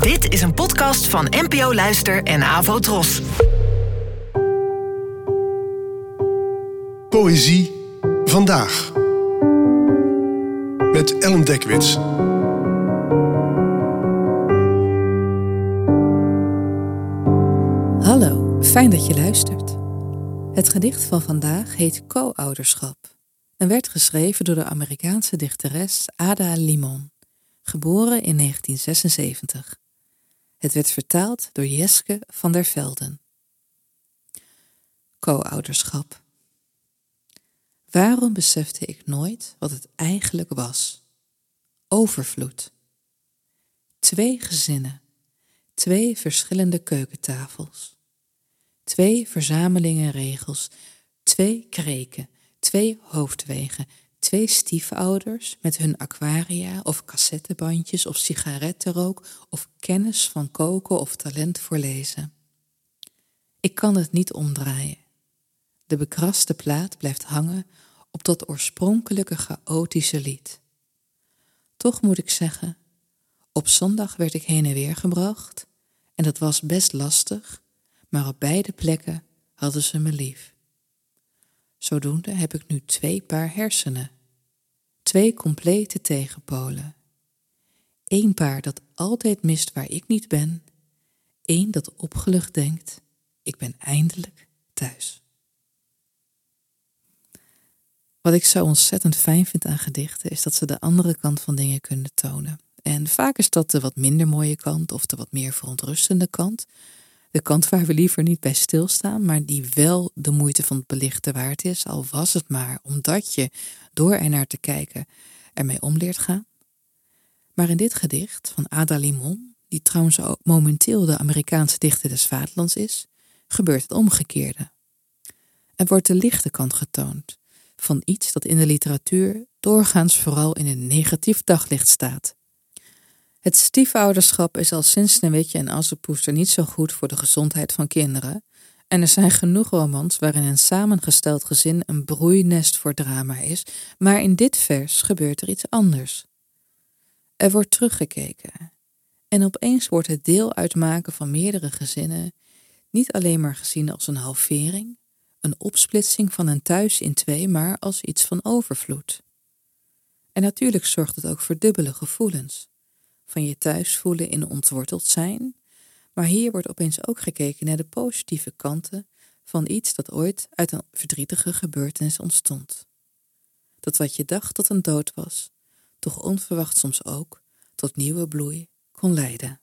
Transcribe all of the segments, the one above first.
Dit is een podcast van NPO Luister en Avo Tros. Poëzie vandaag. Met Ellen Dekwits. Hallo, fijn dat je luistert. Het gedicht van vandaag heet Co-ouderschap en werd geschreven door de Amerikaanse dichteres Ada Limon, geboren in 1976. Het werd vertaald door Jeske van der Velden. Co-ouderschap. Waarom besefte ik nooit wat het eigenlijk was? Overvloed. Twee gezinnen, twee verschillende keukentafels, twee verzamelingen regels, twee kreken, twee hoofdwegen, twee stiefouders met hun aquaria of cassettebandjes of sigarettenrook of kennis van koken of talent voor lezen. Ik kan het niet omdraaien. De bekraste plaat blijft hangen op dat oorspronkelijke chaotische lied. Toch moet ik zeggen, op zondag werd ik heen en weer gebracht en dat was best lastig, maar op beide plekken hadden ze me lief. Zodoende heb ik nu twee paar hersenen, twee complete tegenpolen. Eén paar dat altijd mist waar ik niet ben, één dat opgelucht denkt, ik ben eindelijk thuis. Wat ik zo ontzettend fijn vind aan gedichten is dat ze de andere kant van dingen kunnen tonen. En vaak is dat de wat minder mooie kant of de wat meer verontrustende kant. De kant waar we liever niet bij stilstaan, maar die wel de moeite van het belichten waard is, al was het maar omdat je door er naar te kijken ermee om leert gaan. Maar in dit gedicht van Ada Limon, die trouwens ook momenteel de Amerikaanse dichter des vaderlands is, gebeurt het omgekeerde. Er wordt de lichte kant getoond van iets dat in de literatuur doorgaans vooral in een negatief daglicht staat. Het stiefouderschap is al sinds Sneeuwwitje en Assepoester niet zo goed voor de gezondheid van kinderen. En er zijn genoeg romans waarin een samengesteld gezin een broeinest voor drama is, maar in dit vers gebeurt er iets anders. Er wordt teruggekeken. En opeens wordt het deel uitmaken van meerdere gezinnen niet alleen maar gezien als een halvering, een opsplitsing van een thuis in twee, maar als iets van overvloed. En natuurlijk zorgt het ook voor dubbele gevoelens van je thuis voelen in ontworteld zijn, maar hier wordt opeens ook gekeken naar de positieve kanten van iets dat ooit uit een verdrietige gebeurtenis ontstond. Dat wat je dacht dat een dood was, toch onverwacht soms ook tot nieuwe bloei kon leiden.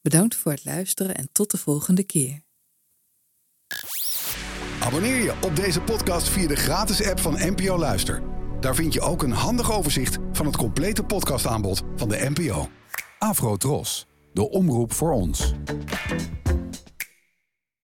Bedankt voor het luisteren en tot de volgende keer. Abonneer je op deze podcast via de gratis app van NPO Luister. Daar vind je ook een handig overzicht van het complete podcastaanbod van de NPO. Afro Tros, de omroep voor ons.